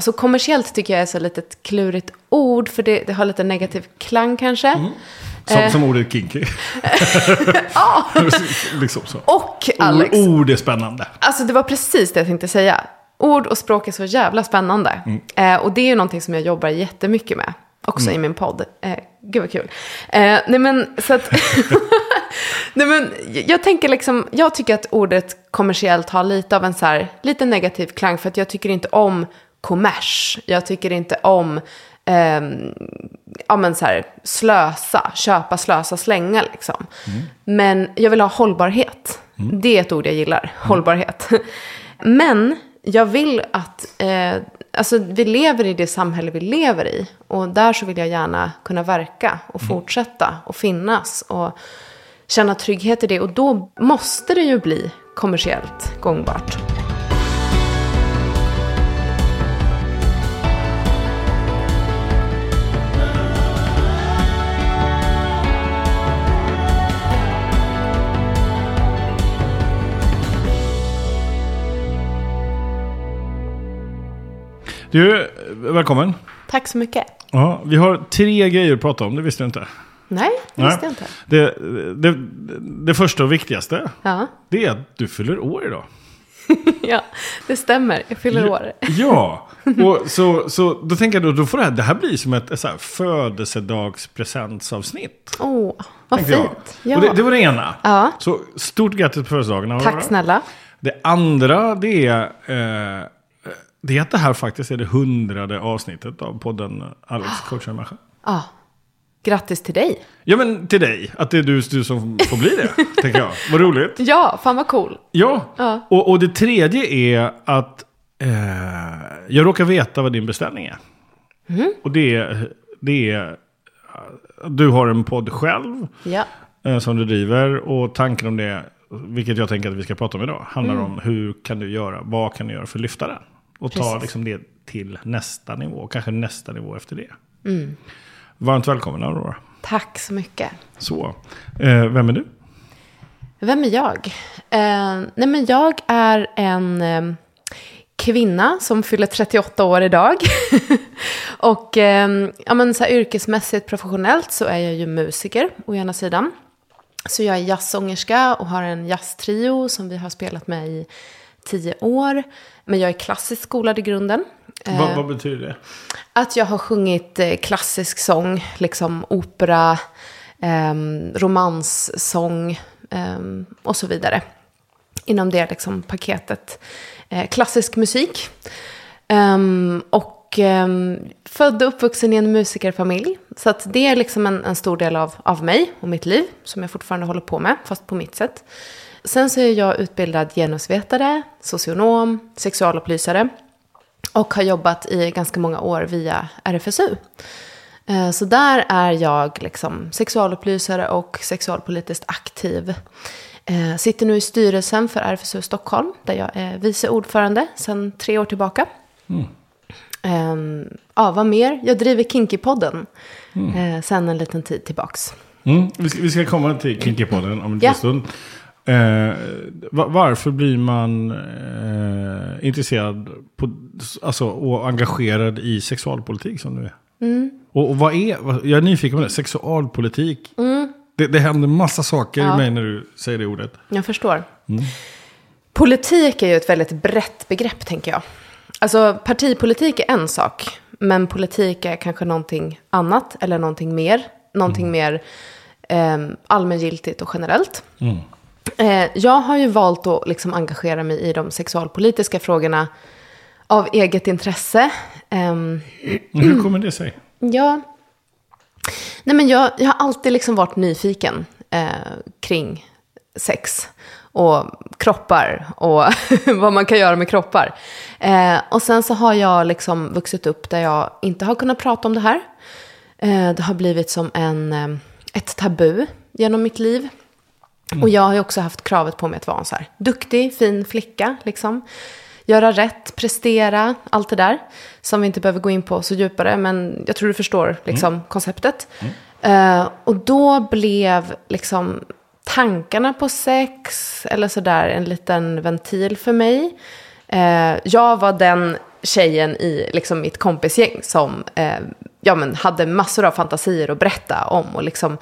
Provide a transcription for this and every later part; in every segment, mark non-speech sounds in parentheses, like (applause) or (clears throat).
Alltså kommersiellt tycker jag är så lite ett klurigt ord, för det, det har lite negativ klang kanske. Som, Eh. som ordet kinky. (laughs) Ja, (laughs) liksom så. och Alex. Ord, ord är spännande. Alltså det var precis det jag tänkte säga. Ord och språk är så jävla spännande. Eh, och det är ju någonting som jag jobbar jättemycket med. Också i min podd. Eh, gud vad kul. Eh, nej men så att... (laughs) nej men jag tänker liksom, jag tycker att ordet kommersiellt har lite av en så här, lite negativ klang. För att jag tycker inte om kommers. Jag tycker inte om, ehm, ja men så här, slösa, köpa, slösa, slänga liksom. Men jag vill ha hållbarhet. Det är ett ord jag gillar, hållbarhet. (laughs) Men jag vill att, eh, alltså vi lever i det samhälle vi lever i. Och där så vill jag gärna kunna verka och fortsätta och finnas och känna trygghet i det. Och då måste det ju bli kommersiellt gångbart. Du, välkommen. Tack så mycket. Ja, vi har tre grejer att prata om, det visste du inte. Nej, det visste jag inte. Det, det, det första och viktigaste, Ja. det är att du fyller år idag. (laughs) ja, det stämmer. Jag fyller år. Ja, och så, så då tänker jag då, då får det här, det här bli som ett, så här födelsedagspresentsavsnitt. Åh, vad tänkte jag. fint. Ja. Och det, det var det ena. Ja. Så stort grattis på födelsedagen. Tack snälla. Det andra det är, eh, det är att det här faktiskt är det hundrade avsnittet av podden Alex coachar en människa. Ja. Grattis till dig. Ja men till dig, att det är du, du som får bli det, (laughs) tänker jag. Vad roligt. Ja, fan vad cool. Ja, Ja. Och, och det tredje är att eh, jag råkar veta vad din beställning är. Mhm. Och det är, det är, du har en podd själv Ja. eh, som du driver och tanken om det, vilket jag tänker att vi ska prata om idag, handlar Mm. om hur kan du göra, vad kan du göra för att lyfta den? Och ta Precis. liksom det till nästa nivå, kanske nästa nivå efter det. Mm. Varmt välkommen Aurora. Tack så mycket. Så, eh, vem är du? Vem är jag? Eh, nej men jag är en eh, kvinna som fyller 38 år idag. (laughs) och eh, ja, men så här, yrkesmässigt, professionellt så är jag ju musiker å ena sidan. Så jag är jazzsångerska och har en jazztrio som vi har spelat med i tio år. Men jag är klassiskt skolad i grunden. Eh, vad, vad betyder det? Att jag har sjungit eh, klassisk sång, liksom opera, ehm, romanssång ehm, och så vidare. Inom det liksom paketet. Eh, klassisk musik. Ehm, och ehm, född och uppvuxen i en musikerfamilj. Så att det är liksom en, en stor del av, av mig och mitt liv. Som jag fortfarande håller på med, fast på mitt sätt. Sen så är jag utbildad genusvetare, socionom, sexualupplysare. Och har jobbat i ganska många år via RFSU. Eh, Så där är jag liksom sexualupplysare och sexualpolitiskt aktiv. Eh, Sitter nu i styrelsen för RFSU Stockholm, där jag är vice ordförande sedan tre år tillbaka. Ehm, Ja, vad mer? Jag driver Kinky-podden eh, sedan en liten tid tillbaks. Mm, vi, ska, vi ska komma till Kinky-podden om en liten Ja. stund. Eh, va- varför blir man eh, intresserad på, alltså, och engagerad i sexualpolitik som du är? Mm. Och, och vad är, jag är nyfiken på det, sexualpolitik. Det, det händer massa saker Mm. Ja. i mig när du säger det ordet. Jag förstår. Politik är ju ett väldigt brett begrepp, tänker jag. Alltså, partipolitik är en sak, men politik är kanske någonting annat eller någonting mer. Någonting mer eh, allmängiltigt och generellt. Eh, jag har ju valt att liksom engagera mig i de sexualpolitiska frågorna av eget intresse. Ehm, Hur kommer det sig? (clears throat) Ja. Nej, men jag, jag har alltid liksom varit nyfiken eh, kring sex och kroppar och (laughs) vad man kan göra med kroppar. Eh, och sen så har jag liksom vuxit upp där jag inte har kunnat prata om det här. Eh, det har blivit som en, eh, ett tabu genom mitt liv. Och jag har ju också haft kravet på mig att vara en så här duktig, fin flicka. Liksom. Göra rätt, prestera, allt det där. Som vi inte behöver gå in på så djupare, men jag tror du förstår liksom, konceptet. Eh, och då blev liksom tankarna på sex eller sådär en liten ventil för mig. Eh, jag var den tjejen i liksom, mitt kompisgäng som eh, ja, men, hade massor av fantasier att berätta om. Och liksom,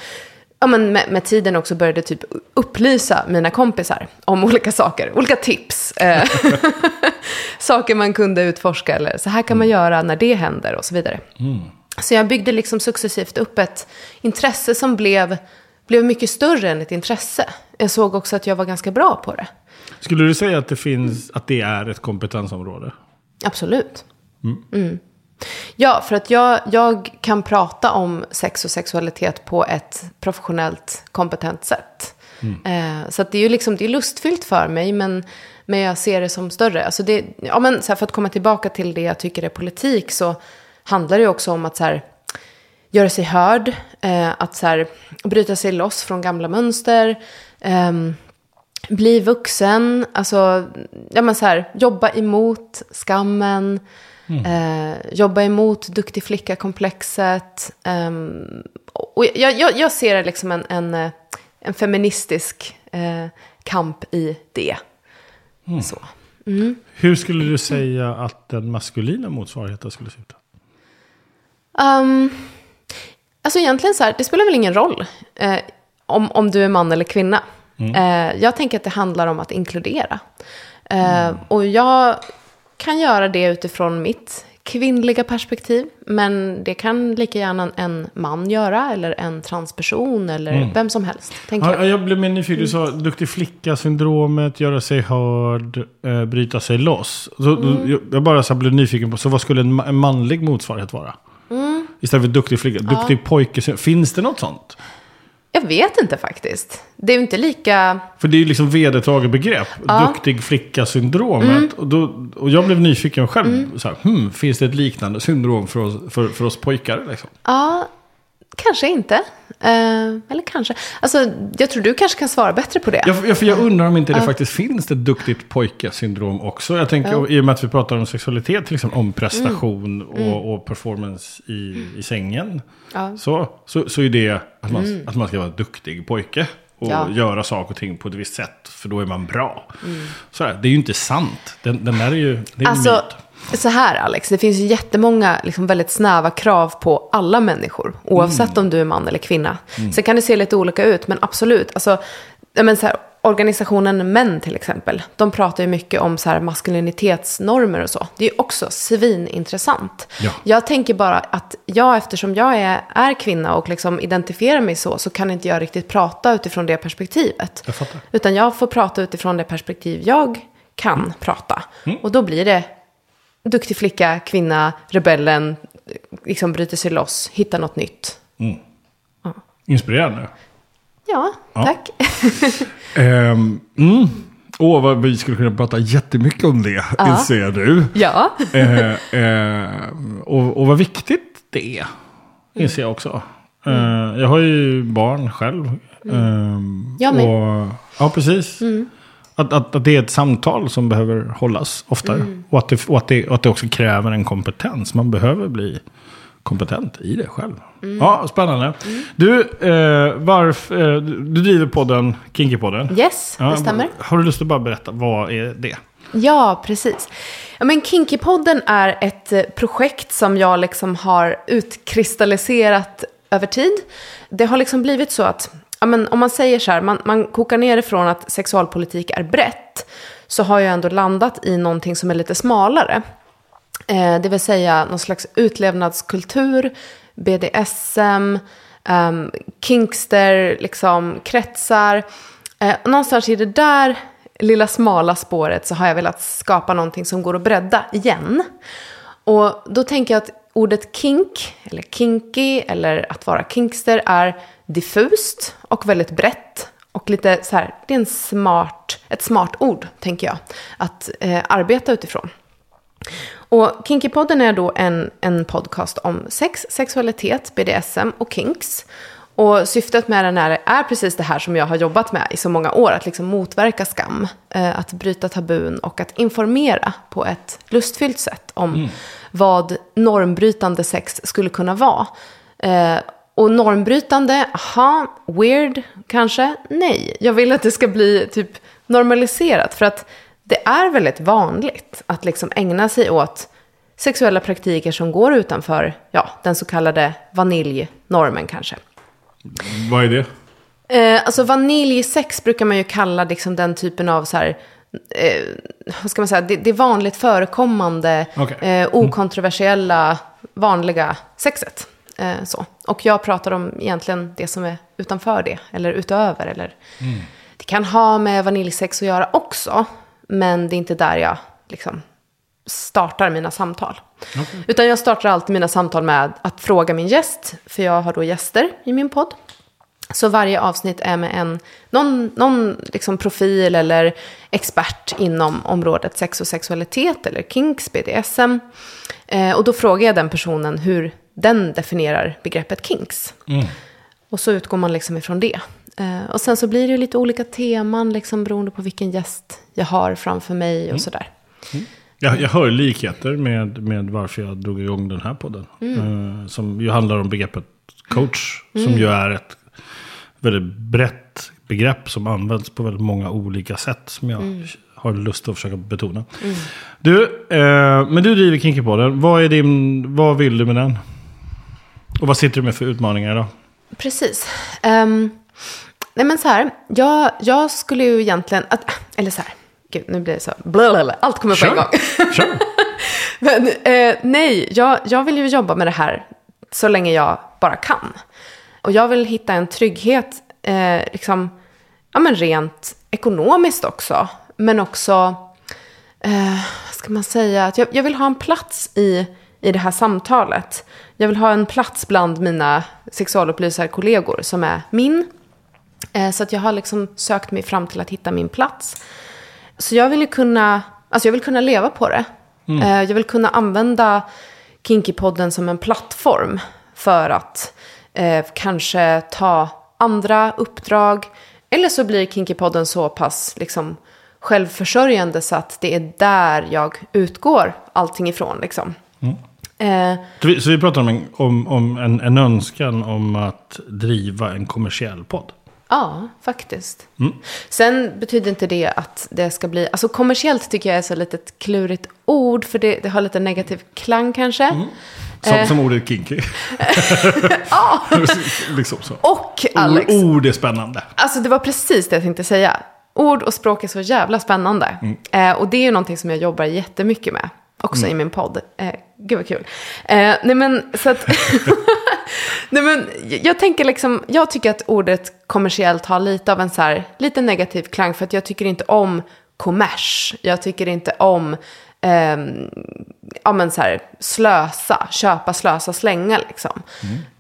ja, men med, med tiden också började typ upplysa mina kompisar om olika saker, olika tips. Eh, (laughs) saker man kunde utforska eller så här kan man göra när det händer och så vidare. Så jag byggde liksom successivt upp ett intresse som blev, blev mycket större än ett intresse. Jag såg också att jag var ganska bra på det. Skulle du säga att det, finns, att det är ett kompetensområde? Absolut. Mm. Ja, för att jag, jag kan prata om sex och sexualitet på ett professionellt, kompetent sätt. Eh, så det är ju liksom, det är lustfyllt för mig, men, men jag ser det som större. Alltså det, ja, men så här, för att komma tillbaka till det jag tycker är politik så handlar det ju också om att så här, göra sig hörd, eh, att så här, bryta sig loss från gamla mönster, ehm, bli vuxen, alltså ja, men så här, jobba emot skammen, eh, jobba emot duktig flicka-komplexet. ehm, och jag, jag, jag ser det liksom en, en, eh, en feministisk eh, kamp i det. Så. Hur skulle du säga att den maskulina motsvarigheten skulle se ut? Um, alltså egentligen så här, det spelar väl ingen roll eh, om, om du är man eller kvinna. Eh, jag tänker att det handlar om att inkludera. Eh, Och jag kan göra det utifrån mitt kvinnliga perspektiv. Men det kan lika gärna en, man göra, eller en transperson, eller vem som helst. Tänker Ja, jag. jag blev mer nyfiken. Du sa duktig flicka-syndromet, göra sig hörd, eh, bryta sig loss. Så, Mm. jag, jag bara så blev nyfiken på, så vad skulle en, en manlig motsvarighet vara? Mm. Istället för duktig flicka, duktig pojke. Finns det något sånt? Jag vet inte faktiskt. Det är ju inte lika... För det är ju liksom vedertaget begrepp. Duktig flicka-syndromet. Mm. Och, då, och jag blev nyfiken själv. Så här, hmm, finns det ett liknande syndrom för oss, för, för oss pojkar? Liksom? Ja, kanske inte. Eh, eller kanske. Alltså, jag tror du kanske kan svara bättre på det. Jag, jag, för jag undrar om inte det faktiskt finns ett duktigt pojke-syndrom också. Jag tänker, i och med att vi pratar om sexualitet, till exempel om prestation Och, och performance i, i sängen. Mm. Ja. Så, så, så är det att man, att man ska vara en duktig pojke. Och Ja. göra saker och ting på ett visst sätt, för då är man bra. Så här, det är ju inte sant. Den, den där är ju det är en Alltså, myt. Så här Alex, det finns ju jättemånga liksom, väldigt snäva krav på alla människor. Oavsett Mm. om du är man eller kvinna. Sen kan det se lite olika ut, men absolut. Alltså, men så här, organisationen Män till exempel, de pratar ju mycket om så här, maskulinitetsnormer och så. Det är ju också svinintressant. Ja. Jag tänker bara att jag, eftersom jag är, är kvinna och liksom identifierar mig så, så kan inte jag riktigt prata utifrån det perspektivet. Jag. Utan jag får prata utifrån det perspektiv jag kan prata. Mm. Och då blir det duktig flicka, kvinna, rebellen, liksom bryter sig loss, hittar något nytt. Inspirerande. Ja, Ja. tack. (laughs) Ehm, mm. Åh, vad vi skulle kunna prata jättemycket om det, inser du. ja. eh, eh, och, och vad viktigt det är, inser jag också. Eh, jag har ju barn själv. Ehm, Jag med. och, ja, precis. Att, att, att det är ett samtal som behöver hållas oftare. Och, att det, och, att det, och att det också kräver en kompetens. Man behöver bli kompetent i det själv. Ja, spännande. Du, eh, varför, eh, du driver podden Kinky-podden. Yes, Ja, det stämmer. Har du lust att bara berätta, vad är det? Ja, precis. Ja, men Kinkypodden är ett eh, projekt som jag liksom har utkristalliserat över tid. Det har liksom blivit så att, ja, men om man säger så här, man, man kokar ner det från att sexualpolitik är brett, så har jag ändå landat i någonting som är lite smalare. Eh, det vill säga någon slags utlevnadskultur, BDSM, eh, kinkster, liksom kretsar. Eh, någonstans i det där lilla smala spåret så har jag velat skapa någonting som går att bredda igen. Och då tänker jag att ordet kink, eller kinky, eller att vara kinkster är diffust och väldigt brett. Och lite så här, det är en smart, ett smart ord, tänker jag, att eh, arbeta utifrån. Och Kinkypodden är då en, en podcast om sex, sexualitet, BDSM och kinks. Och syftet med den är, är precis det här som jag har jobbat med i så många år. Att liksom motverka skam, eh, att bryta tabun och att informera på ett lustfyllt sätt om vad normbrytande sex skulle kunna vara. Eh, och normbrytande, aha, weird kanske? Nej, jag vill att det ska bli typ normaliserat. För att det är väldigt vanligt att liksom ägna sig åt sexuella praktiker som går utanför ja, den så kallade vaniljnormen kanske. Vad är det? Eh, alltså vaniljsex brukar man ju kalla liksom den typen av så här, eh, vad ska man säga, det, det är vanligt förekommande, Okej. eh, okontroversiella, vanliga sexet. Eh, så. Och jag pratar om egentligen det som är utanför det, eller utöver. Eller, Det kan ha med vaniljsex att göra också, men det är inte där jag liksom startar mina samtal. Utan jag startar alltid mina samtal med att fråga min gäst, för jag har då gäster i min podd. Så varje avsnitt är med en, någon, någon liksom profil eller expert inom området sex och sexualitet eller kinks, BDSM. Eh, och då frågar jag den personen hur den definierar begreppet kinks. Och så utgår man liksom ifrån det. Eh, och sen så blir det ju lite olika teman liksom beroende på vilken gäst jag har framför mig och sådär. Jag, jag hör likheter med, med varför jag drog igång den här podden. Mm. Eh, som ju handlar om begreppet coach. Som ju är ett väldigt brett begrepp som används på väldigt många olika sätt. Som jag Mm. har lust att försöka betona. Du, eh, men du driver Kinky-podden. Vad, är din, vad vill du med den? Och vad sitter du med för utmaningar idag? Precis. Ehm, nej men så här, jag, jag skulle ju egentligen, att, eller så här, gud nu blir det så, blablabla, allt kommer på en gång. (laughs) Kör. Men, eh, nej, jag, jag vill ju jobba med det här så länge jag bara kan. Och jag vill hitta en trygghet, eh, liksom, ja men rent ekonomiskt också. Men också, eh, vad ska man säga, att jag, jag vill ha en plats i, i det här samtalet. Jag vill ha en plats bland mina sexualupplysarkollegor som är min. Eh, så att jag har liksom sökt mig fram till att hitta min plats. Så jag vill kunna, alltså jag vill kunna leva på det. Eh, jag vill kunna använda Kinky-podden som en plattform för att eh, kanske ta andra uppdrag. Eller så blir Kinky-podden så pass liksom, självförsörjande så att det är där jag utgår allting ifrån. Liksom. Eh, Så vi, så vi pratar om, en, om, om en, en önskan om att driva en kommersiell podd. Ja, faktiskt. Sen betyder inte det att det ska bli... Alltså kommersiellt tycker jag är så lite ett klurigt ord, för det, det har lite negativ klang kanske. Som, Eh. som ordet kinky. (laughs) Ja, (laughs) liksom så. och Alex. Ord, är spännande. Alltså det var precis det jag tänkte säga. Ord och språk är så jävla spännande. Eh, och det är ju någonting som jag jobbar jättemycket med. Också i min podd. Eh, gud vad kul. Eh, nej men så att... (laughs) nej men jag tänker liksom, jag tycker att ordet kommersiellt har lite av en så här, lite negativ klang. För att jag tycker inte om kommers. Jag tycker inte om, ehm, ja men så här, slösa, köpa, slösa, slänga liksom.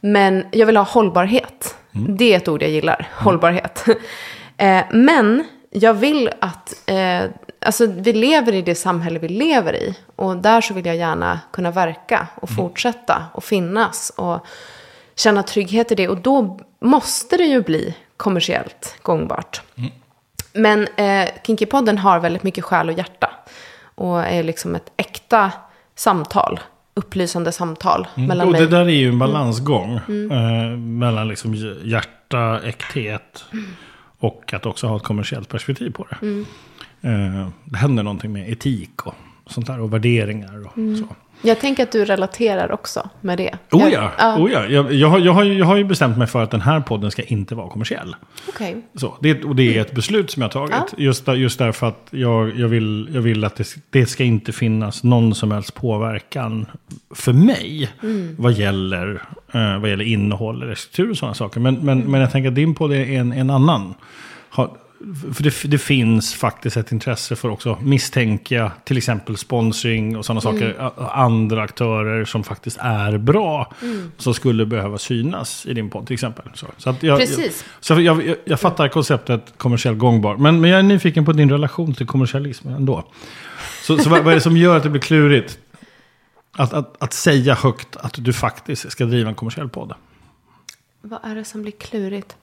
Men jag vill ha hållbarhet. Det är ett ord jag gillar, hållbarhet. (laughs) eh, men jag vill att, eh, alltså vi lever i det samhälle vi lever i. Och där så vill jag gärna kunna verka och fortsätta och finnas. Och känna trygghet i det. Och då måste det ju bli kommersiellt gångbart. Men eh, Kinkypodden har väldigt mycket själ och hjärta. Och är liksom ett äkta samtal. Upplysande samtal mellan Och mig. det där är ju en balansgång. Eh, mellan liksom hjärta, äkthet. Och att också ha ett kommersiellt perspektiv på det. Eh, det händer någonting med etik och sånt där. Och värderingar och så. Jag tänker att du relaterar också med det. Oh Jag- ja, ja. oh ja. Jag, jag, har, jag, har, jag har ju bestämt mig för att den här podden ska inte vara kommersiell. Okej. Så, det, och det är ett beslut som jag har tagit. Just, där, just därför att jag, jag, vill, jag vill att det, det ska inte finnas någon som helst påverkan för mig. Vad, gäller, eh, vad gäller innehåll eller struktur och sådana saker. Men, men, men jag tänker att din podd är en, en annan. Har, för det, det finns faktiskt ett intresse för också misstänka till exempel sponsring och sådana saker. a- Andra aktörer som faktiskt är bra. Som skulle behöva synas i din podd till exempel. Så, så att jag, Precis. jag, så jag, jag, jag fattar konceptet kommersiell gångbar. Men, men jag är nyfiken på din relation till kommersialism ändå. Så, så vad, vad är det som gör att det blir klurigt? Att, att, att säga högt att du faktiskt ska driva en kommersiell podd. Vad är det som blir klurigt?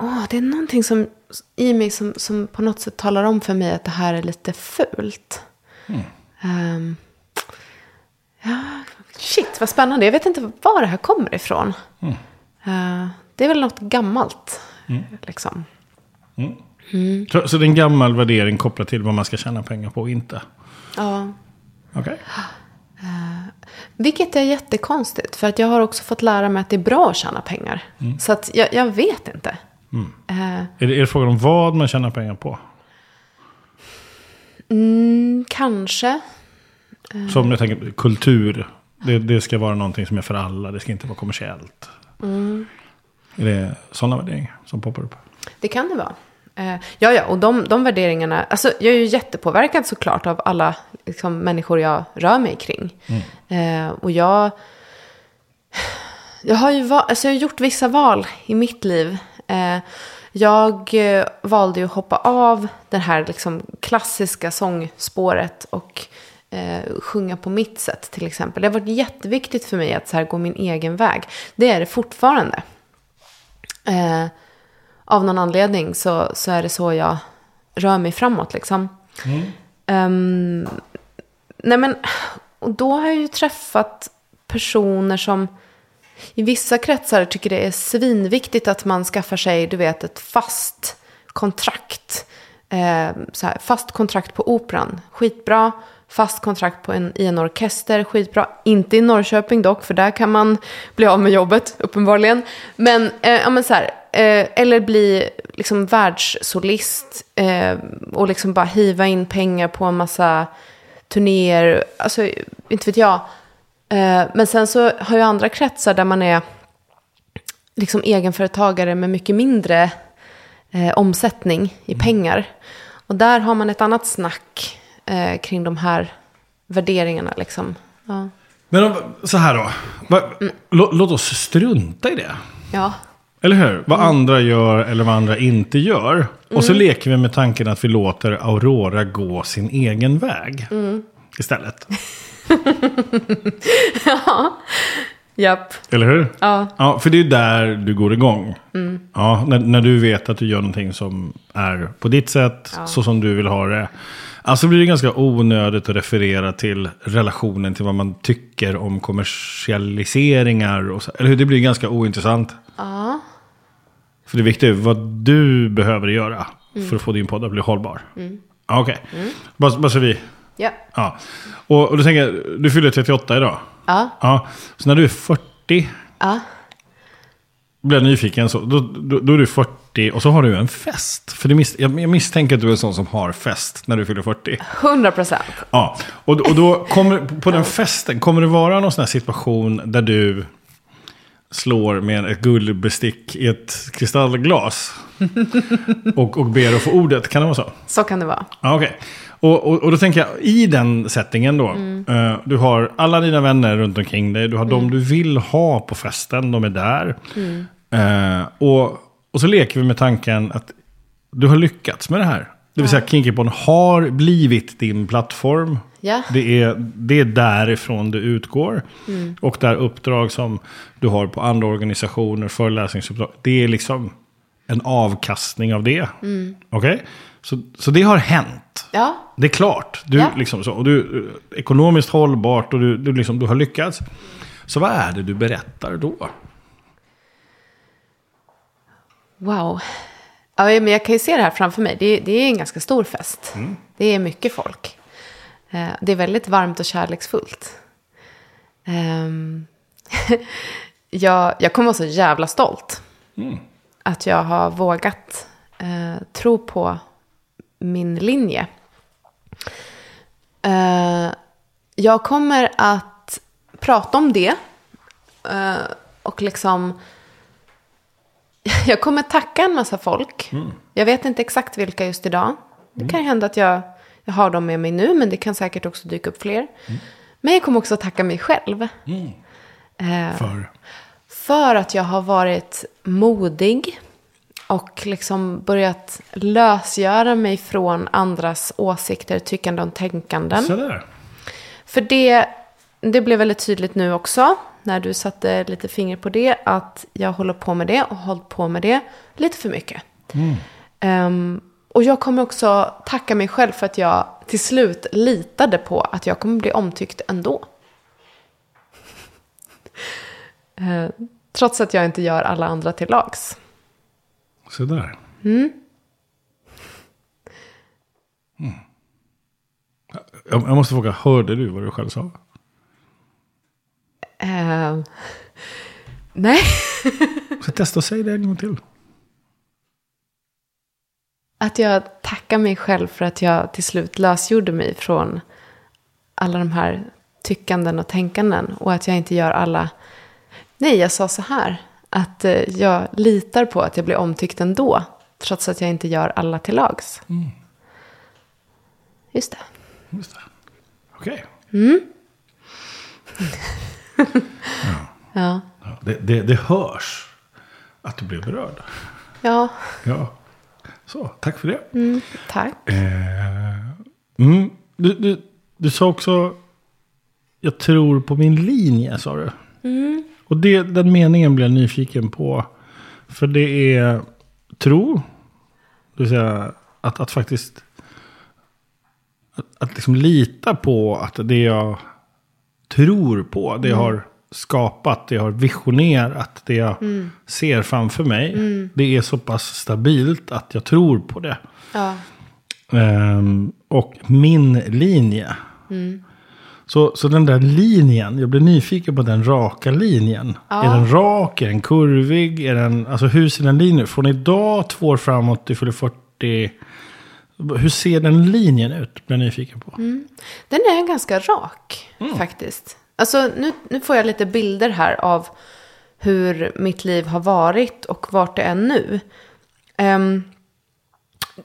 Åh, det är någonting som, i mig som, som på något sätt talar om för mig att det här är lite fult. Ehm, ja, shit, vad spännande. Jag vet inte var det här kommer ifrån. Eh, det är väl något gammalt. Liksom. Så, så det är en gammal värdering kopplat till vad man ska tjäna pengar på och inte. Ja. Okej. Vilket är jättekonstigt. För att jag har också fått lära mig att det är bra att tjäna pengar. Så att jag, jag vet inte. Eh, Är, det, är det frågan om vad man tjänar pengar på? mm, kanske. Som jag tänker, kultur. Det, det ska vara någonting som är för alla. Det ska inte vara kommersiellt. Är det sådana värderingar som poppar upp? Det kan det vara. Eh, ja, ja, och de, de värderingarna. Alltså, jag är ju jättepåverkad såklart av alla liksom, människor jag rör mig kring. Eh, och jag, jag, har ju alltså, jag har gjort vissa val i mitt liv. Eh, jag eh, valde ju att hoppa av det här liksom, klassiska sångspåret och eh, sjunga på mitt sätt till exempel. Det har varit jätteviktigt för mig att så här, gå min egen väg. Det är det fortfarande. Eh, av någon anledning så, så är det så jag rör mig framåt liksom. Ehm, nej men, och då har jag ju träffat personer som i vissa kretsar tycker det är svinviktigt att man skaffar sig, du vet, ett fast kontrakt. Eh, så här, fast kontrakt på operan, skitbra. Fast kontrakt på en, i en orkester, skitbra. Inte i Norrköping dock, för där kan man bli av med jobbet, uppenbarligen. Men, eh, ja, men så här, eh, eller bli liksom världssolist eh, och liksom bara hiva in pengar på en massa turnéer. Alltså, inte vet jag. Eh, men sen så har jag andra kretsar där man är liksom egenföretagare med mycket mindre eh, omsättning i pengar. Och där har man ett annat snack eh, kring de här värderingarna. Liksom. Ja. Men om, så här då. Va, lå, låt oss strunta i det. ja. Eller hur? Vad andra gör eller vad andra inte gör. Och så leker vi med tanken att vi låter Aurora gå sin egen väg. Istället. (laughs) (laughs) Japp. Eller hur? Ja. Ja, för det är där du går igång. Ja, när, när du vet att du gör någonting som är på ditt sätt, så som du vill ha det. Alltså blir det ganska onödigt att referera till relationen till vad man tycker om kommersialiseringar. Och så, eller hur? Det blir ganska ointressant. Ja. För det viktiga är vad du behöver göra för att få din podd att bli hållbar. Ja, Okej, bara, bara så vi... Ja. Ja. Och, och då tänker du fyller 38 idag. Ja. Ja. Så när du är 40, Ja. blir jag nyfiken, så, då, då, då är du 40 och så har du en fest. För det mis, jag, jag misstänker att du är en sån som har fest när du fyller 40. 100 procent. Ja, och, och då kommer, på den festen, kommer det vara någon sån här situation där du slår med ett guldbestick i ett kristallglas? (laughs) och, och ber att få ordet, kan det vara så? Så kan det vara. Ja, okej. Och, och, och då tänker jag, i den settingen då. eh, du har alla dina vänner runt omkring dig. Du har de du vill ha på festen, de är där. Eh, och, och så leker vi med tanken att du har lyckats med det här. Det vill säga Kinkypon har blivit din plattform. Ja. Det, är, det är därifrån du utgår. Och där uppdrag som du har på andra organisationer, föreläsningsuppdrag. Det är liksom en avkastning av det. Okej? Så, så det har hänt. Ja. Det är klart. Du, Ja. liksom så, och du, ekonomiskt hållbart och du, du, liksom, du har lyckats. Så vad är det du berättar då? Wow. Ja, men jag kan ju se det här framför mig. Det är, det är en ganska stor fest. Det är mycket folk. Eh, Det är väldigt varmt och kärleksfullt. Ehm, (laughs) jag, jag kommer vara så jävla stolt. Att jag har vågat eh, tro på min linje. Eh, jag kommer att prata om det. eh, och liksom (laughs) jag kommer tacka en massa folk. Jag vet inte exakt vilka just idag. Det kan ju hända att jag, jag har dem med mig nu, men det kan säkert också dyka upp fler. Men jag kommer också tacka mig själv. Eh, För? för att jag har varit modig och liksom börjat lösgöra mig från andras åsikter, tyckande och tänkanden. Sådär. För det, det blev väldigt tydligt nu också, när du satte lite finger på det, att jag håller på med det och har hållit på med det lite för mycket. Ehm, och jag kommer också tacka mig själv för att jag till slut litade på att jag kommer bli omtyckt ändå. (laughs) Eh, trots att jag inte gör alla andra till lags. Sådär. Mm. Jag, jag måste fråga, hörde du vad du själv sa? Eh, nej. (laughs) Så testa och säg det en gång till. Att jag tackar mig själv för att jag till slut lösgjorde mig från alla de här tyckanden och tänkanden. Och att jag inte gör alla... Nej, jag sa så här. Att eh, jag litar på att jag blir omtyckt ändå. Trots att jag inte gör alla till lags. Just det. Just det. Okej. (laughs) Ja. Ja, det, det, det hörs att du blev berörd. Ja, Ja. Så, tack för det. tack. Eh, mm, du, du, du sa också, jag tror på min linje, sa du. Och det, den meningen blev jag nyfiken på. För det är tro, det vill säga att, att faktiskt att, att liksom lita på att det jag tror på, det jag har skapat, det jag har visionerat, det jag ser framför mig. Det är så pass stabilt att jag tror på det. Ja. Ehm, och min linje. Så, så den där linjen, jag blir nyfiken på den raka linjen. Ja. Är den rak, är den kurvig, är den, alltså hur ser den linjen ut? Från idag, två år framåt till fyller 40. Hur ser den linjen ut? Blir jag nyfiken på. Den är ganska rak faktiskt. Alltså nu, nu får jag lite bilder här av hur mitt liv har varit och vart det är nu. Ehm,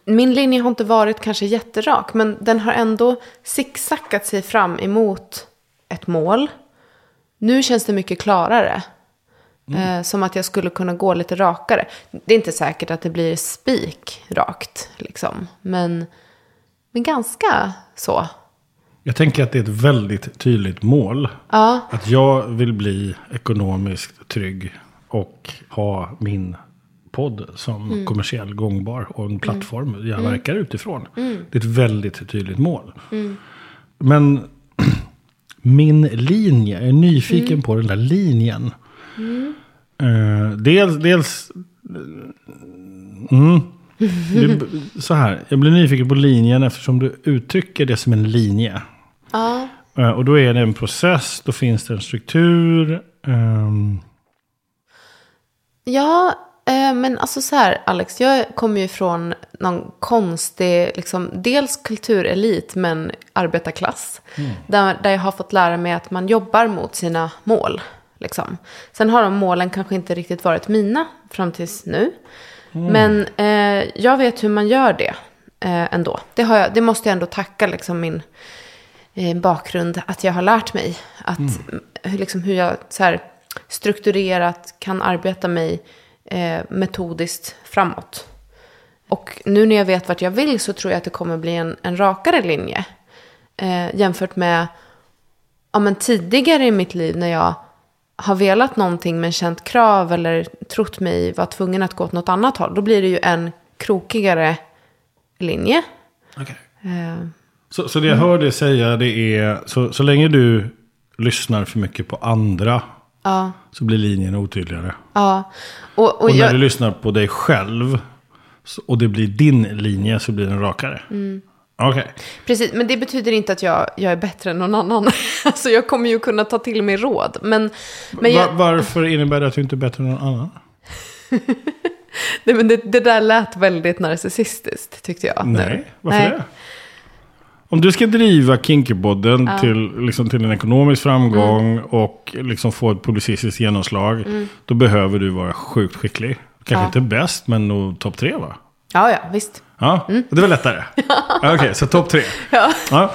min linje har inte varit kanske jätterak, men den har ändå zigzackat sig fram emot ett mål. Nu känns det mycket klarare. Eh, som att jag skulle kunna gå lite rakare. Det är inte säkert att det blir spik rakt, liksom. Men, men ganska så. Jag tänker att det är ett väldigt tydligt mål. Ja, Att jag vill bli ekonomiskt trygg och ha min podd som kommersiell gångbar och en plattform jag verkar utifrån. Det är ett väldigt tydligt mål. Men (clears throat) min linje, jag är nyfiken på den där linjen. Eh, dels, dels mm, det, (laughs) så här, jag blir nyfiken på linjen eftersom du uttrycker det som en linje. ja, Eh, Och då är det en process, då finns det en struktur. ehm, Ja, men alltså så här Alex, jag kommer ju från någon konstig, liksom, dels kulturelit men arbetarklass. Där, där jag har fått lära mig att man jobbar mot sina mål. Liksom. Sen har de målen kanske inte riktigt varit mina fram tills nu. Men eh, jag vet hur man gör det eh, ändå. Det, jag, det måste jag ändå tacka liksom, min eh, bakgrund att jag har lärt mig. Att, hur, liksom, hur jag så här, strukturerat kan arbeta mig eh, metodiskt framåt. Och nu när jag vet vart jag vill så tror jag att det kommer bli en, en rakare linje. Eh, jämfört med ja, men tidigare i mitt liv när jag har velat någonting men känt krav eller trott mig vara tvungen att gå åt något annat håll. Då blir det ju en krokigare linje. Eh, Så, så det jag hör dig säga det är, så, så länge du lyssnar för mycket på andra ja, så blir linjen otydligare. ja. Och, och, Och när jag, du lyssnar på dig själv och det blir din linje så blir den rakare. Mm. Okej. Precis, men det betyder inte att jag, jag är bättre än någon annan. (laughs) alltså jag kommer ju kunna ta till mig råd. Men, men, jag, varför innebär det att du inte är bättre än någon annan? (laughs) nej, men det, det där lät väldigt narcissistiskt tyckte jag. nu. Nej, varför Nej. det? Om du ska driva Kinkypodden till, liksom, till en ekonomisk framgång Mm. och liksom få ett publicistiskt genomslag. Då behöver du vara sjukt skicklig. Kanske Ja. inte bäst, men nog topp tre va? Ja, ja, visst. Ja, det var lättare. (laughs) Ja, Okej, så topp tre. Ja, (laughs) Ja.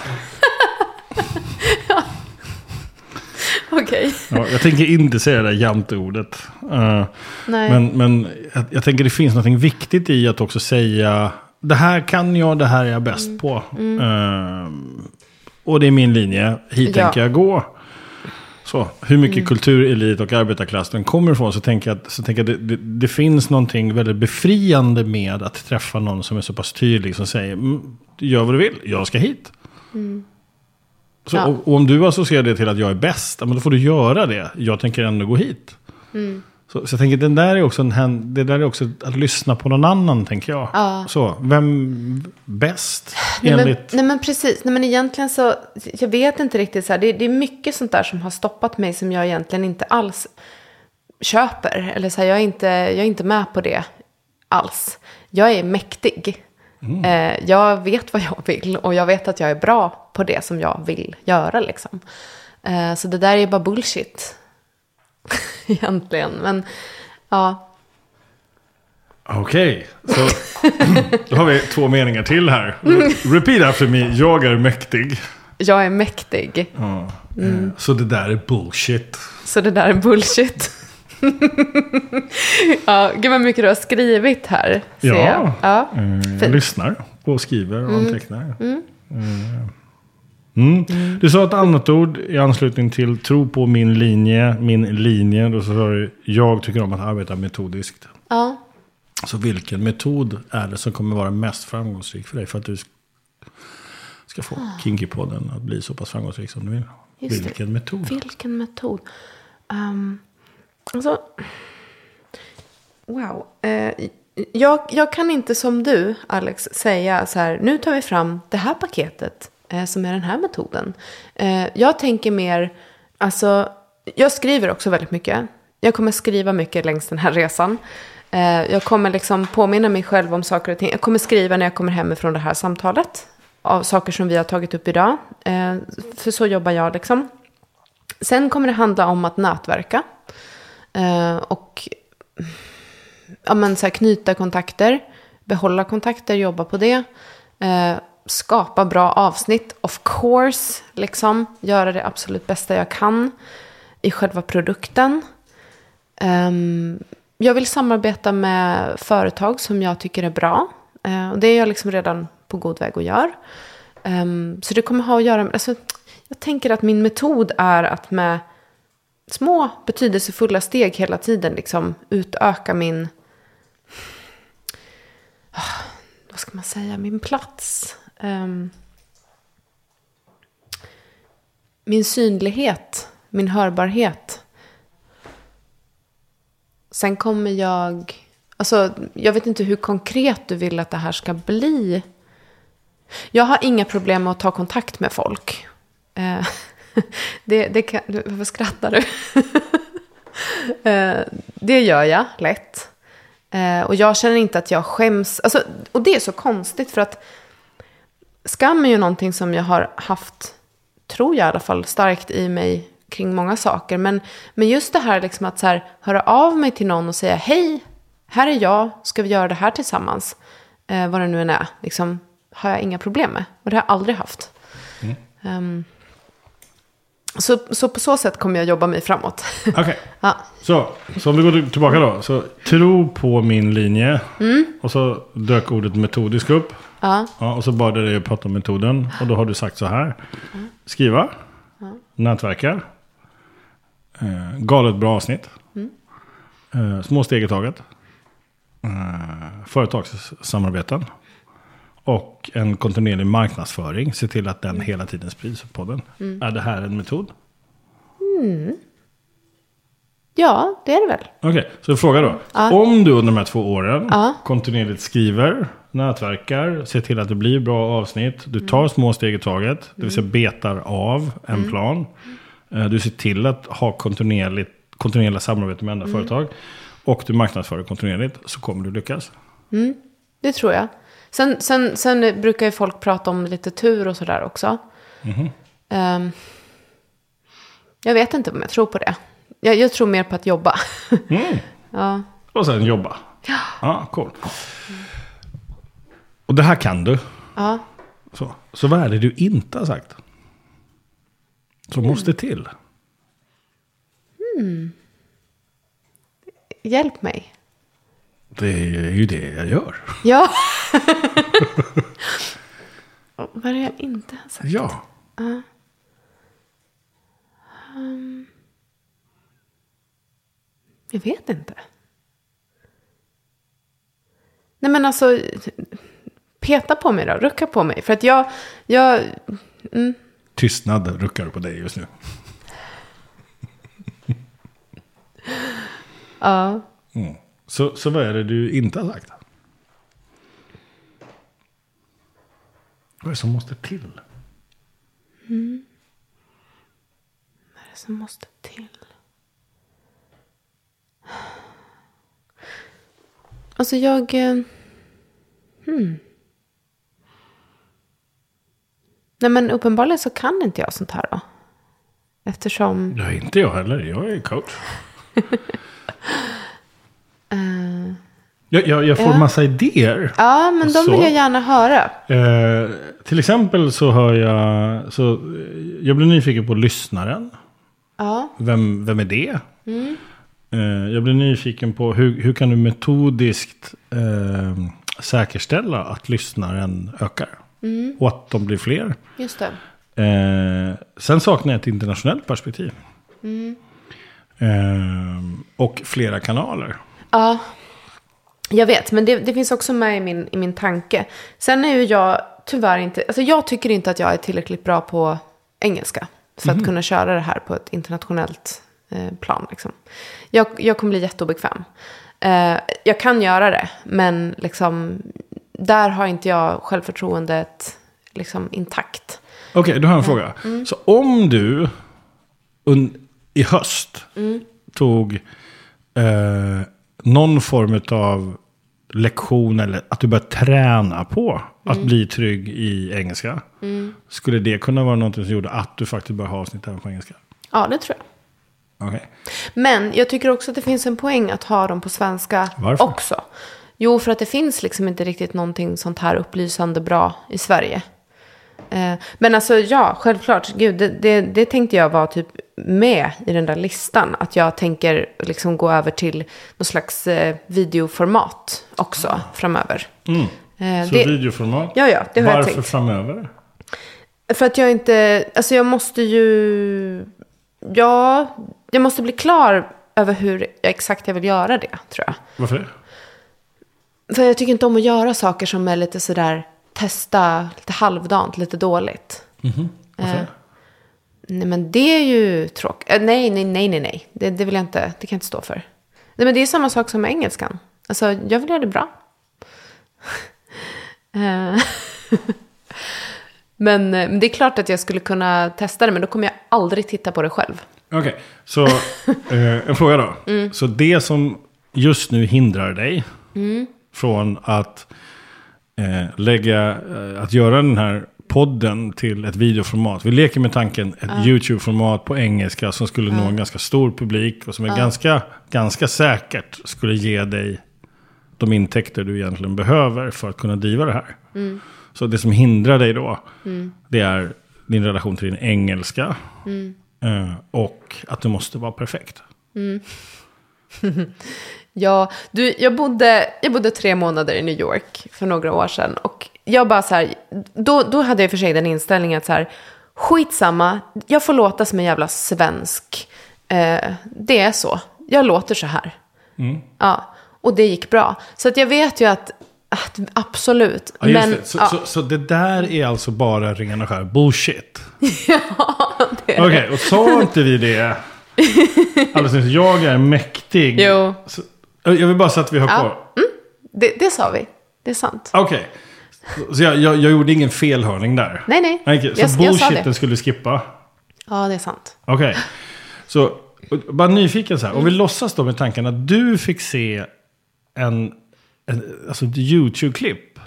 okej. Ja, jag tänker inte säga det där janteordet. Uh, men men jag, jag tänker det finns något viktigt i att också säga det här kan jag, det här är jag bäst på. Eh, och det är min linje, hit Ja. tänker jag gå. Så, hur mycket kultur, elit och arbetarklass den kommer ifrån så tänker jag att, så tänker jag att det, det, det finns någonting väldigt befriande med att träffa någon som är så pass tydlig som säger mm, gör vad du vill, jag ska hit. Så, Ja. och, och om du associerar det till att jag är bäst, ja, men då får du göra det. Jag tänker ändå gå hit. Så, så jag tänker, den där är också en, det där är också att lyssna på någon annan, tänker jag. Ja. Så, vem bäst Nej men, enligt... nej men precis, nej men egentligen så, jag vet inte riktigt så här, det, det är mycket sånt där som har stoppat mig som jag egentligen inte alls köper. Eller så här, jag, är inte, jag är inte med på det alls. Jag är mäktig. Eh, jag vet vad jag vill och jag vet att jag är bra på det som jag vill göra liksom. Eh, så det där är bara bullshit. (laughs) egentligen, men ja. Okej, så (clears throat) då har vi två meningar till här. (laughs) Repeat after me, jag är mäktig. Jag är mäktig. Ja. eh, Så det där är bullshit. Så det där är bullshit. (laughs) ja, gud vad mycket du har skrivit här. Ja. jag. ja. Eh, Jag lyssnar och skriver och antecknar. Eh, Mm. Du sa ett annat ord i anslutning till tro på min linje, min linje. Då sa du, jag tycker om att arbeta metodiskt. ja. Så vilken metod är det som kommer vara mest framgångsrik för dig? För att du ska få Kinky-podden att bli så pass framgångsrik som du vill. Just det. vilken metod? Vilken metod? Um, alltså, wow. Eh, jag, jag kan inte som du, Alex, säga så här, nu tar vi fram det här paketet eh, som är den här metoden. Eh, jag tänker mer, alltså, jag skriver också väldigt mycket. Jag kommer skriva mycket längs den här resan. Eh, jag kommer liksom påminna mig själv om saker och ting. Jag kommer skriva när jag kommer hem ifrån det här samtalet. Av saker som vi har tagit upp idag. Eh, för så jobbar jag liksom. Sen kommer det handla om att nätverka. Eh, och ja, men så här, knyta kontakter. Behålla kontakter, jobba på det. Eh, skapa bra avsnitt, of course. Liksom. Göra det absolut bästa jag kan i själva produkten. Um, jag vill samarbeta med företag som jag tycker är bra. Uh, och det är jag liksom redan på god väg att göra. Um, ehm, så det kommer ha att göra med... Alltså, jag tänker att min metod är att med små betydelsefulla steg hela tiden liksom utöka min... Ah, vad ska man säga? Min plats um, min synlighet. Min hörbarhet. Sen kommer jag... Alltså, jag vet inte hur konkret du vill att det här ska bli. Jag har inga problem med att ta kontakt med folk. Eh, (laughs) det, det kan, varför skrattar du? (laughs) eh, det gör jag lätt. Eh, och jag känner inte att jag skäms. Alltså, och det är så konstigt för att skam är ju någonting som jag har haft, tror jag i alla fall, starkt i mig kring många saker. Men, men just det här liksom att så här, höra av mig till någon och säga hej, här är jag, ska vi göra det här tillsammans? Eh, vad det nu än är, liksom, har jag inga problem med. Och det har jag aldrig haft. Ehm, så, så på så sätt kommer jag jobba mig framåt. (laughs) Okej, ja, så, så om vi går tillbaka då. Så tro på min linje. Mm. Och så dök ordet metodisk upp. ja, Ja, och så bad jag dig prata om metoden. Och då har du sagt så här. Skriva. Nätverka. Eh, galet bra avsnitt. Eh, små steg i taget. Eh, företagssamarbeten. Och en kontinuerlig marknadsföring. Se till att den hela tiden sprids på podden. Är det här en metod? ja, det är det väl. Okej, så fråga då. Ja. Om du under de här två åren Ja. kontinuerligt skriver, nätverkar, ser till att det blir bra avsnitt, du tar små steg i taget, det vill säga betar av en plan. Eh, Du ser till att ha kontinuerligt, kontinuerliga samarbeten med andra företag. Och du marknadsför kontinuerligt, så kommer du lyckas. Det tror jag. Sen, sen, sen brukar ju folk prata om lite tur och sådär också. Ehm, jag vet inte om jag tror på det. Jag, jag tror mer på att jobba. (laughs) ja. Och sen jobba. Ja, cool. Och det här kan du. ja. Så, så vad är det du inte har sagt? Som måste till. Hjälp mig. Det är ju det jag gör. Ja. (laughs) (laughs) Vad är det jag inte har sagt? Ja. Jag vet inte. Nej men alltså, peta på mig då, rucka på mig. För att jag, jag, Tystnad ruckar på dig just nu. Ja. Mm. Så, så vad är det du inte har sagt? Vad är det som måste till? Vad är det som måste till? Alltså jag... eh, Hmm. Nej men uppenbarligen så kan inte jag sånt här då. Eftersom... Ja, inte jag heller. Jag är coach. (laughs) eh, Jag, jag, jag får Ja. massa idéer. ja, men de vill jag gärna höra. Eh, till exempel så hör jag... Så, eh, jag blir nyfiken på lyssnaren. Ja. Vem, vem är det? Eh, jag blir nyfiken på hur, hur kan du metodiskt eh, säkerställa att lyssnaren ökar? Och att de blir fler. Just det. Eh, sen saknar jag ett internationellt perspektiv. Eh, och flera kanaler. Ja, jag vet. Men det, det finns också med i min, i min tanke. Sen är ju jag tyvärr inte... Alltså jag tycker inte att jag är tillräckligt bra på engelska. För att kunna köra det här på ett internationellt eh, plan. Liksom. Jag, jag kommer bli jätteobekväm. Eh, jag kan göra det, men liksom, där har inte jag självförtroendet liksom, intakt. Okej, då har jag en fråga. Så om du un, i höst tog eh, någon form av lektion eller att du börjar träna på att bli trygg i engelska. Skulle det kunna vara något som gjorde att du faktiskt börjar ha avsnitt även på engelska? Ja, det tror jag. Okej. Men jag tycker också att det finns en poäng att ha dem på svenska Varför? också. Jo, för att det finns liksom inte riktigt någonting sånt här upplysande bra i Sverige. Eh, men alltså ja, självklart. Gud, det, det, det tänkte jag var typ med i den där listan. Att jag tänker liksom gå över till någon slags eh, videoformat också framöver. Mm. Eh, Så det, videoformat. ja, ja, det har jag Varför tänkt. framöver? För att jag inte, alltså jag måste ju, ja, jag måste bli klar över hur exakt jag vill göra det, tror jag. Varför det? För jag tycker inte om att göra saker som är lite sådär, testa lite halvdant, lite dåligt. Varför? Eh, nej men det är ju tråkigt. Eh, nej, nej, nej, nej, nej. Det, det vill jag inte, det kan jag inte stå för. Nej men det är samma sak som med engelskan. Alltså, jag vill göra det bra. (laughs) Eh, (laughs) men, eh, men det är klart att jag skulle kunna testa det, men då kommer jag aldrig titta på det själv. Okej, så (laughs) eh, en fråga då. Mm. Så det som just nu hindrar dig Mm. från att eh, lägga, eh, att göra den här podden till ett videoformat. Vi leker med tanken ett YouTube-format på engelska som skulle nå en ganska stor publik och som är ganska, ganska säkert skulle ge dig de intäkter du egentligen behöver för att kunna driva det här. Mm. Så det som hindrar dig då, det är din relation till din engelska. Mm. eh, Och att du måste vara perfekt. (laughs) Ja, du, jag, bodde, jag bodde tre månader i New York för några år sedan. Och jag bara så här, då, då hade jag för sig den inställningen att så här, skitsamma, jag får låta som en jävla svensk. Eh, det är så, jag låter så här. Ja, och det gick bra. Så att jag vet ju att, att absolut. Ja, men, det. Så, ja, så, så det där är alltså bara ren och skär bullshit. (laughs) det är Okej, och sa inte vi det (laughs) alldeles nyss? Jag är mäktig. Jo. Så, jag vill bara så att vi har Ja. kvar. det, det sa vi, det är sant. Okej. Så jag, jag, jag gjorde ingen felhörning där. Nej, nej, Okej, så jag, jag bullshiten det. skulle skippa. Ja, det är sant. Okej. Så och bara nyfiken så här. Om vi låtsas då med tanken att du fick se en, en alltså ett YouTube-klipp.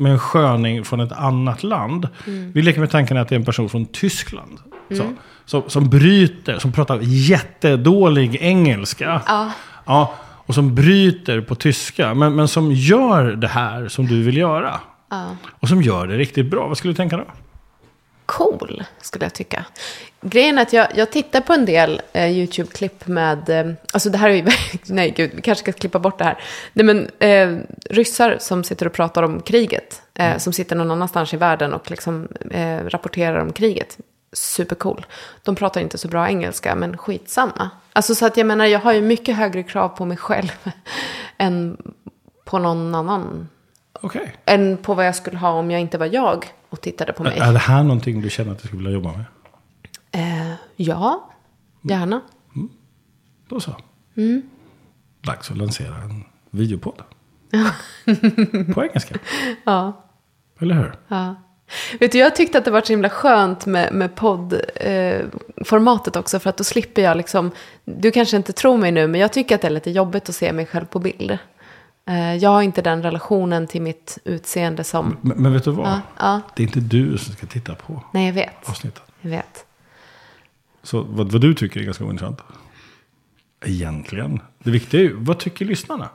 Med en sköning från ett annat land. Vi leker med tanken att det är en person från Tyskland. Så, som, som bryter, som pratar jättedålig engelska. Ja. Ja, och som bryter på tyska. Men, men som gör det här som du vill göra. Ja. Och som gör det riktigt bra. Vad skulle du tänka då? cool, skulle jag tycka. Grejen är att jag, jag tittar på en del eh, YouTube-klipp med, eh, alltså det här är ju, (laughs) nej gud, vi kanske ska klippa bort det här. Nej men, eh, ryssar som sitter och pratar om kriget, eh, som sitter någon annanstans i världen och liksom eh, rapporterar om kriget. Supercool. De pratar inte så bra engelska, men skitsamma. Alltså så att jag menar, jag har ju mycket högre krav på mig själv (laughs) än på någon annan. Okej. Än på vad jag skulle ha om jag inte var jag och tittade på mig. Är det här någonting du känner att du skulle vilja jobba med? Eh, ja, gärna. Då så. dags att lansera en videopodd. (laughs) På engelska. Ja. Eller hur? Ja. Vet du, jag tyckte att det var så himla skönt med, med poddformatet eh, också. För att då slipper jag liksom, du kanske inte tror mig nu, men jag tycker att det är lite jobbigt att se mig själv på bild. Eh, jag har inte den relationen till mitt utseende som... Men, men vet du vad? Ja, ja. Det är inte du som ska titta på Nej, jag vet. avsnittet. Jag vet. Så vad, vad du tycker är ganska ointressant. Egentligen. Det viktiga är ju, vad tycker lyssnarna?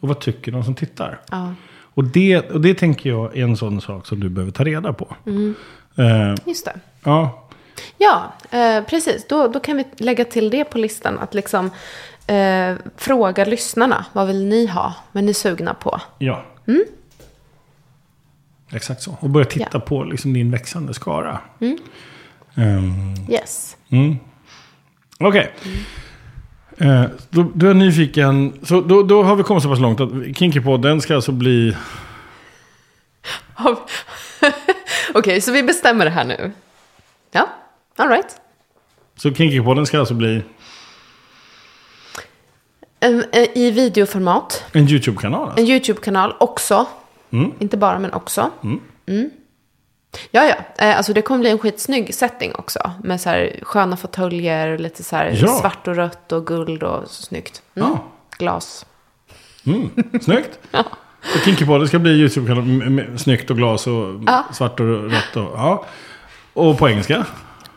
Och vad tycker de som tittar? Ja, Och det, och det tänker jag är en sån sak som du behöver ta reda på. Eh, just det. ja, Ja, eh, precis. Då, då kan vi lägga till det på listan. Att liksom eh, fråga lyssnarna. Vad vill ni ha? Vad är ni sugna på? ja. Exakt så. Och börja titta på liksom din växande skara. Ehm, Yes. Mm. Okej. Eh, då, då är jag nyfiken. Så då, då har vi kommit så pass långt att Kinkypodden ska alltså bli... (laughs) Okej, så vi bestämmer det här nu. Ja, all right. Så Kinkypodden ska alltså bli En- eh, I videoformat. en YouTube-kanal. Alltså. En YouTube-kanal också. Mm. Inte bara, men också. Mm. Ja, ja. Eh, Alltså det kommer bli en skitsnygg setting också. Med så här sköna fåtöljer, lite så här Ja. svart och rött och guld och så snyggt. Mm. Ja. Glas. Mm. Snyggt. (laughs) Så Kinkypodden ska bli YouTube-kanal snyggt och glas och Ja. svart och rött. Och, ja. och på engelska?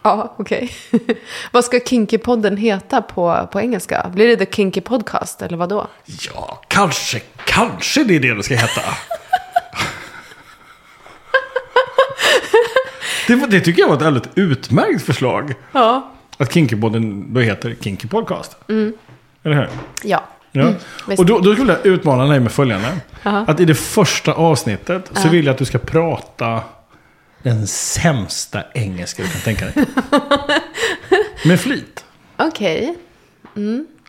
Ja, okej. (laughs) vad ska Kinky-podden heta på, på engelska? Blir det The Kinky Podcast eller vad då? Ja, kanske, kanske det är det det ska heta. det, det tycker jag var ett alldeles utmärkt förslag. Ja. Att Kinkypodden då heter Kinky Podcast. Eller hur? Ja. Ja. Mm, och då, då skulle jag utmana dig med följande. Aha. Att i det första avsnittet så vill jag att du ska prata den sämsta engelska du kan tänka dig. (laughs) med flit. Okej.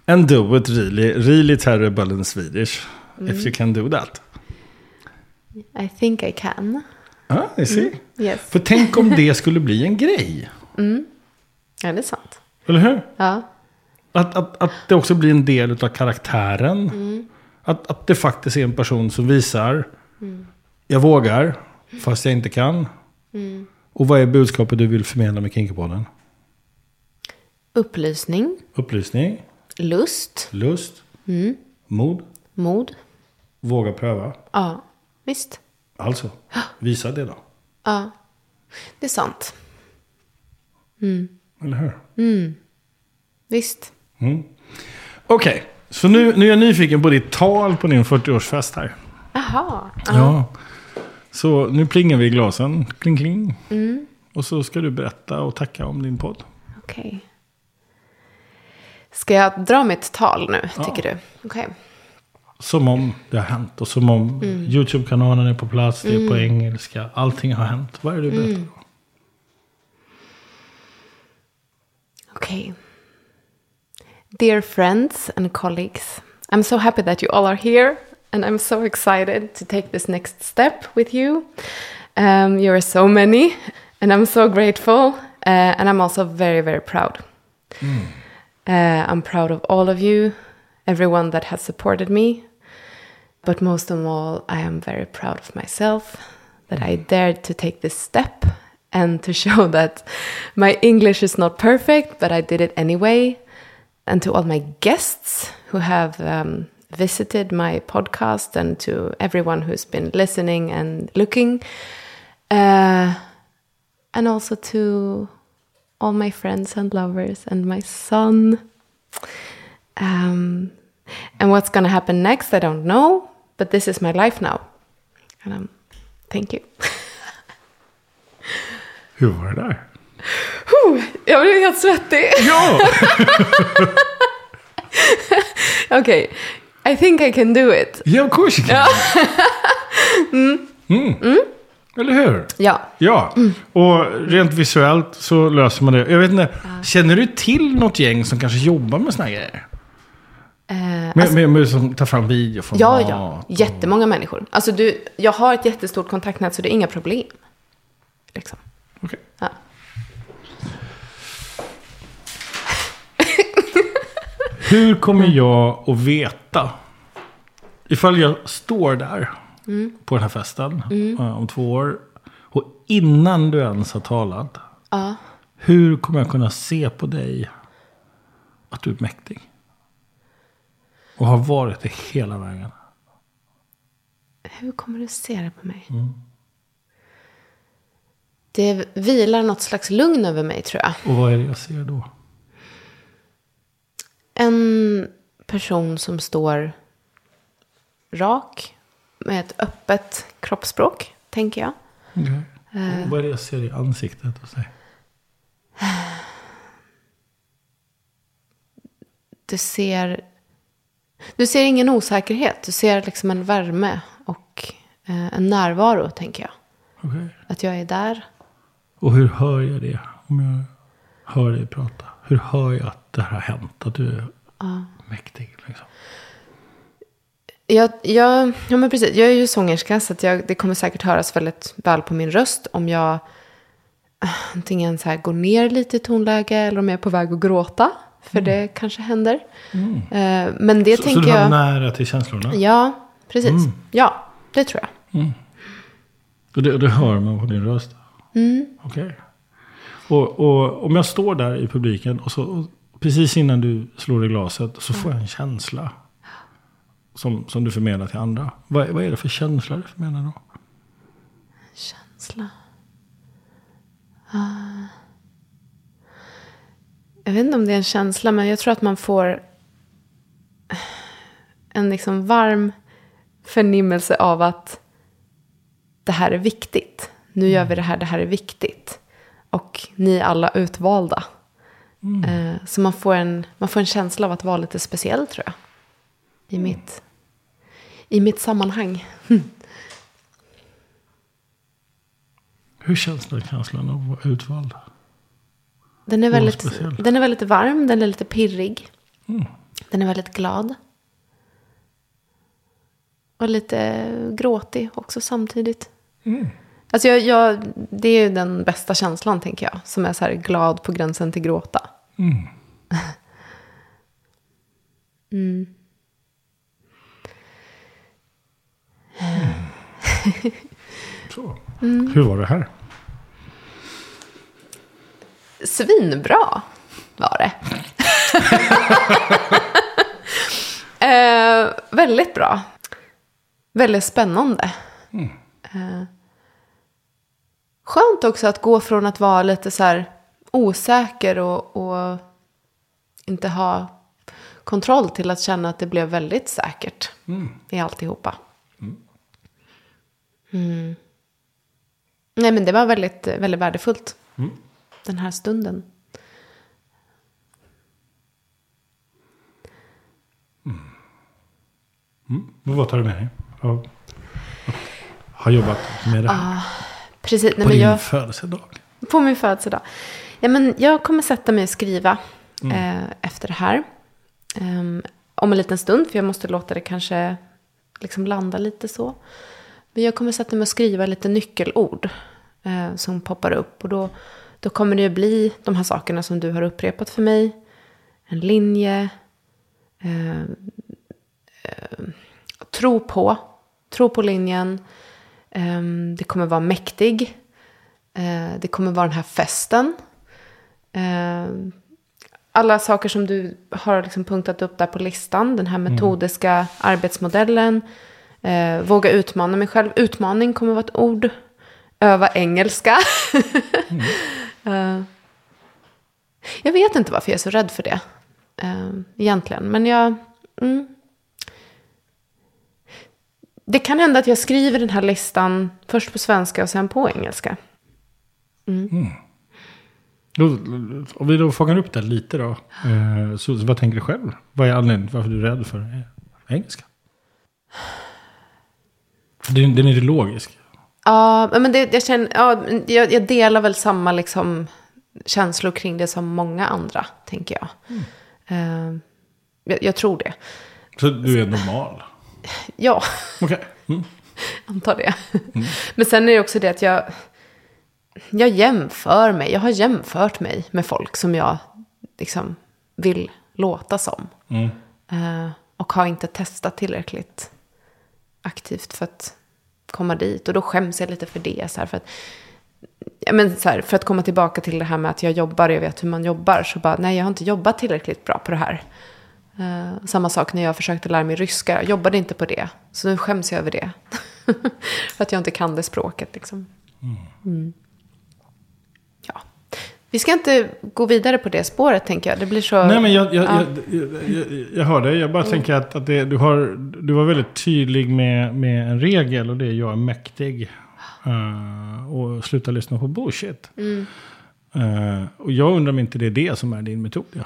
And do it really, really terrible in Swedish. If you can do that. I think I can. Ja, you see. Yes. För tänk om det skulle bli en grej. (laughs) Ja, det är sant. Eller hur? Ja. Att, att, att det också blir en del av karaktären. Att, att det faktiskt är en person som visar. Jag vågar, fast jag inte kan. Och vad är budskapet du vill förmedla med Kinkypodden? Upplysning, Upplysning, lust, lust, mod, mod. våga pröva. Ja, visst. Alltså, visa det då. Ja, det är sant. Eller hur? Visst. Okej, så nu, nu är jag nyfiken på ditt tal på din 40-årsfest här. Jaha. Ja. Så nu plingar vi i glasen. Kling, kling. Och så ska du berätta och tacka om din podd. Okej. Ska jag dra mitt tal nu, tycker du? Okej. Som om det har hänt. Och som om YouTube-kanalen är på plats. Det är på engelska. Allting har hänt. Vad är det du berättar? då? Okay. Dear friends and colleagues, I'm so happy that you all are here, and I'm so excited to take this next step with you. Um, you are so many, and I'm so grateful, uh, and I'm also very, very proud. Uh, I'm proud of all of you, everyone that has supported me, but most of all, I am very proud of myself that I dared to take this step and to (laughs) show that my English is not perfect, but I did it anyway. And to all my guests who have um, visited my podcast and to everyone who's been listening and looking. Uh, and also to all my friends and lovers and my son. Um, and what's going to happen next, I don't know, but this is my life now. And um, thank you. (laughs) Hur var det där? Jag blev helt svettig. Ja! (laughs) Okay, I think I can do it. Ja, of course you can. (laughs) Mm. Eller hur? Ja. Ja, och rent visuellt så löser man det. Jag vet inte, känner du till något gäng som kanske jobbar med här grejer? Eh, Med, med, med som tar fram videoformat? ja, ja. och- Jättemånga människor. Alltså du, jag har ett jättestort kontaktnät så det är inga problem. Liksom. Okej. Ja. Hur kommer jag att veta? Ifall jag står där på den här festen eh, om två år. Och innan du ens har talat. Ja. Hur kommer jag kunna se på dig att du är mäktig? Och har varit det hela vägen. Hur kommer du se det på mig? Det vilar något slags lugn över mig tror jag. Och vad är det jag ser då? En person som står rak med ett öppet kroppsspråk, tänker jag. Okej. Och vad är det jag ser i ansiktet hos dig? Du ser, du ser ingen osäkerhet. Du ser liksom en värme och eh, en närvaro, tänker jag. Okej. Att jag är där. Och hur hör jag det? Om jag hör dig prata. Hur hör jag att det här har hänt? Att du är mäktig liksom. Jag, jag, ja, men precis. jag är ju sångerska så jag, det kommer säkert höras väldigt väl på min röst om jag (sighs) antingen så här går ner lite i tonläge eller om jag är på väg att gråta. För det kanske händer. Eh, men det Så, så tänker du har jag... nära till känslorna? Ja, precis. Ja, det tror jag. Och det, det hör man på din röst? Mm. Okej. Och, och om jag står där i publiken och så och precis innan du slår i glaset så får jag en känsla. Som, som du förmedlar till andra. Vad, vad är det för känsla du förmedlar då? Känsla. Uh, Jag vet inte om det är en känsla, men jag tror att man får en liksom varm förnimmelse av att det här är viktigt. Nu gör vi det här, det här är viktigt. Och ni är alla utvalda. Eh, Så man får, en, man får en känsla av att vara lite speciell tror jag. I, mitt, i mitt sammanhang. (laughs) Hur känns den känslan av att vara utvald? Den är, väldigt, den är väldigt varm, den är lite pirrig. Den är väldigt glad. Och lite gråtig också samtidigt. Alltså jag, jag, det är ju den bästa känslan tänker jag. Som är så här glad på gränsen till gråta. (laughs) (laughs) Så. Hur var det här? Svinbra var det. (laughs) eh, väldigt bra. Väldigt spännande. Eh, skönt också att gå från att vara lite så här osäker och, och inte ha kontroll till att känna att det blev väldigt säkert i alltihopa. Mm. Nej men det var väldigt, väldigt värdefullt. Den här stunden. Och Vad tar du med dig? av att Ha jobbat med det här. Precis, nej, på din jag, födelsedag. på min födelsedag. Ja, men jag kommer sätta mig och skriva eh, efter det här. Ehm, om en liten stund, för jag måste låta det kanske liksom landa lite så. Men jag kommer sätta mig och skriva lite nyckelord eh, som poppar upp. Och då, då kommer det ju bli de här sakerna som du har upprepat för mig. En linje. Eh, tro på. Tro på linjen. Eh, det kommer vara mäktig. Eh, det kommer vara den här festen. Eh, alla saker som du har liksom punktat upp där på listan. Den här metodiska arbetsmodellen. Eh, våga utmana mig själv. Utmaning kommer vara ett ord. Öva engelska. (laughs) Eh, jag vet inte varför jag är så rädd för det. Eh, egentligen. Men jag... Mm. Det kan hända att jag skriver den här listan först på svenska och sen på engelska. Då, om vi då fångar upp det lite då. Eh, så, vad tänker du själv? Vad är anledningen till varför du är rädd för eh, engelska? Den, den är ju logisk. Ja, men det, jag, känner, ja, jag, jag delar väl samma liksom, känslor kring det som många andra, tänker jag. Eh, jag. Jag tror det. Så du är normal? Ja, Okej. Mm. (laughs) antar det. Men sen är det också det att jag, jag jämför mig. Jag har jämfört mig med folk som jag liksom vill låta som. Eh, och har inte testat tillräckligt aktivt för att komma dit. Och då skäms jag lite för det. Så här, för, att, ja, men så här, för att komma tillbaka till det här med att jag jobbar och jag vet hur man jobbar. Så bara, nej jag har inte jobbat tillräckligt bra på det här. Eh, samma sak när jag försökte lära mig ryska. Jag jobbade inte på det. Så nu skäms jag över det. (laughs) för att jag inte kan det språket liksom. Mm. Ja. Vi ska inte gå vidare på det spåret tänker jag. Det blir så... Nej men jag, jag, ja. jag, jag, jag, hör dig. Jag bara tänker att, att det, du, har, du var väldigt tydlig med, med en regel. Och det är jag är mäktig. Uh, och sluta lyssna på bullshit. Mm. Uh, och jag undrar om inte det är det som är din metod. Ja.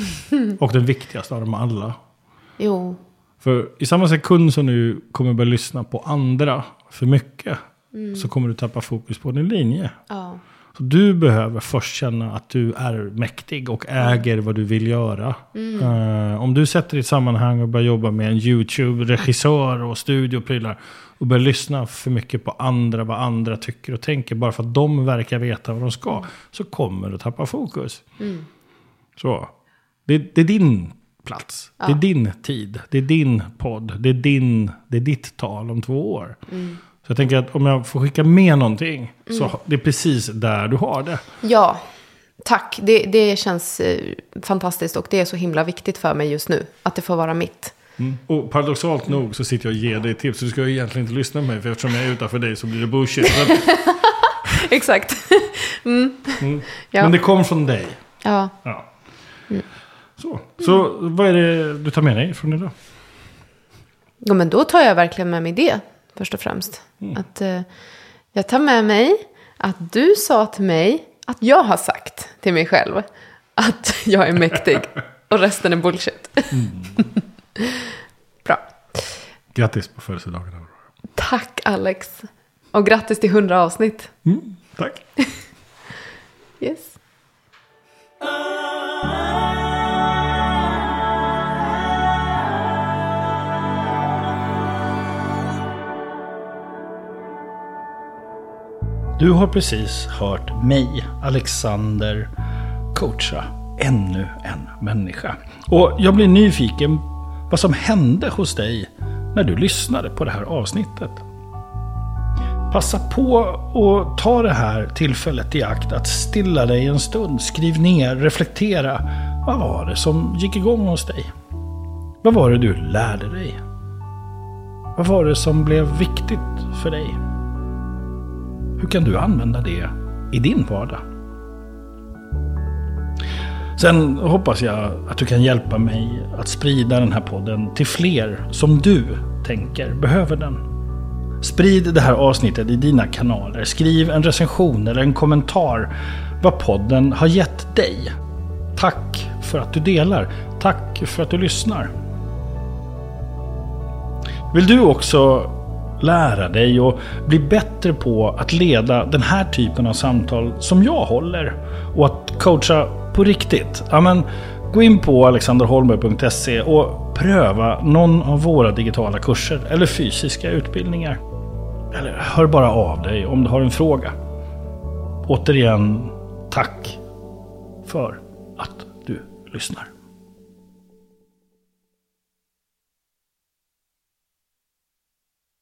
(laughs) och den viktigaste av dem alla. Jo. För i samma sekund som du kommer börja lyssna på andra för mycket. Så kommer du tappa fokus på din linje. Ja. Så du behöver först känna att du är mäktig och äger vad du vill göra. Eh, om du sätter ett sammanhang och börjar jobba med en YouTube-regissör och studioprylar. Och börjar lyssna för mycket på andra, vad andra tycker och tänker. Bara för att de verkar veta vad de ska. Så kommer du tappa fokus. Så. Det, det är din plats. Det är din tid. Det är din podd. Det är, din, det är ditt tal om två år. Så jag tänker att om jag får skicka med någonting. Så det är precis där du har det. Ja, tack. Det, det känns eh, fantastiskt och det är så himla viktigt för mig just nu. Att det får vara mitt. Och paradoxalt nog så sitter jag och ger dig tips. Du ska egentligen inte lyssna på mig. För eftersom jag är utanför dig så blir det bullshit. Så att, (laughs) Exakt. (laughs) Ja. Men det kom från dig. Ja. Ja. Så. så vad är det du tar med dig från idag? ja, men då tar jag verkligen med mig det. Först och främst. Att eh, jag tar med mig att du sa till mig att jag har sagt till mig själv att (laughs) jag är mäktig. och resten är bullshit. (laughs) Bra. Grattis på födelsedagen. Tack Alex. Och grattis till 100 avsnitt. Mm, tack. (laughs) Yes. Du har precis hört mig, Alexander, coacha ännu en människa. Och jag blir nyfiken vad som hände hos dig när du lyssnade på det här avsnittet. Passa på att ta det här tillfället i akt att stilla dig en stund. Skriv ner, reflektera. Vad var det som gick igång hos dig? Vad var det du lärde dig? Vad var det som blev viktigt för dig? Hur kan du använda det i din vardag? Sen hoppas jag att du kan hjälpa mig att sprida den här podden till fler som du tänker behöver den. Sprid det här avsnittet i dina kanaler. Skriv en recension eller en kommentar vad podden har gett dig. Tack för att du delar. Tack för att du lyssnar. Vill du också lära dig och bli bättre på att leda den här typen av samtal som jag håller och att coacha på riktigt? Ja, men gå in på alexanderholmberg.se och pröva någon av våra digitala kurser eller fysiska utbildningar. Eller hör bara av dig om du har en fråga. Återigen, tack för att du lyssnar.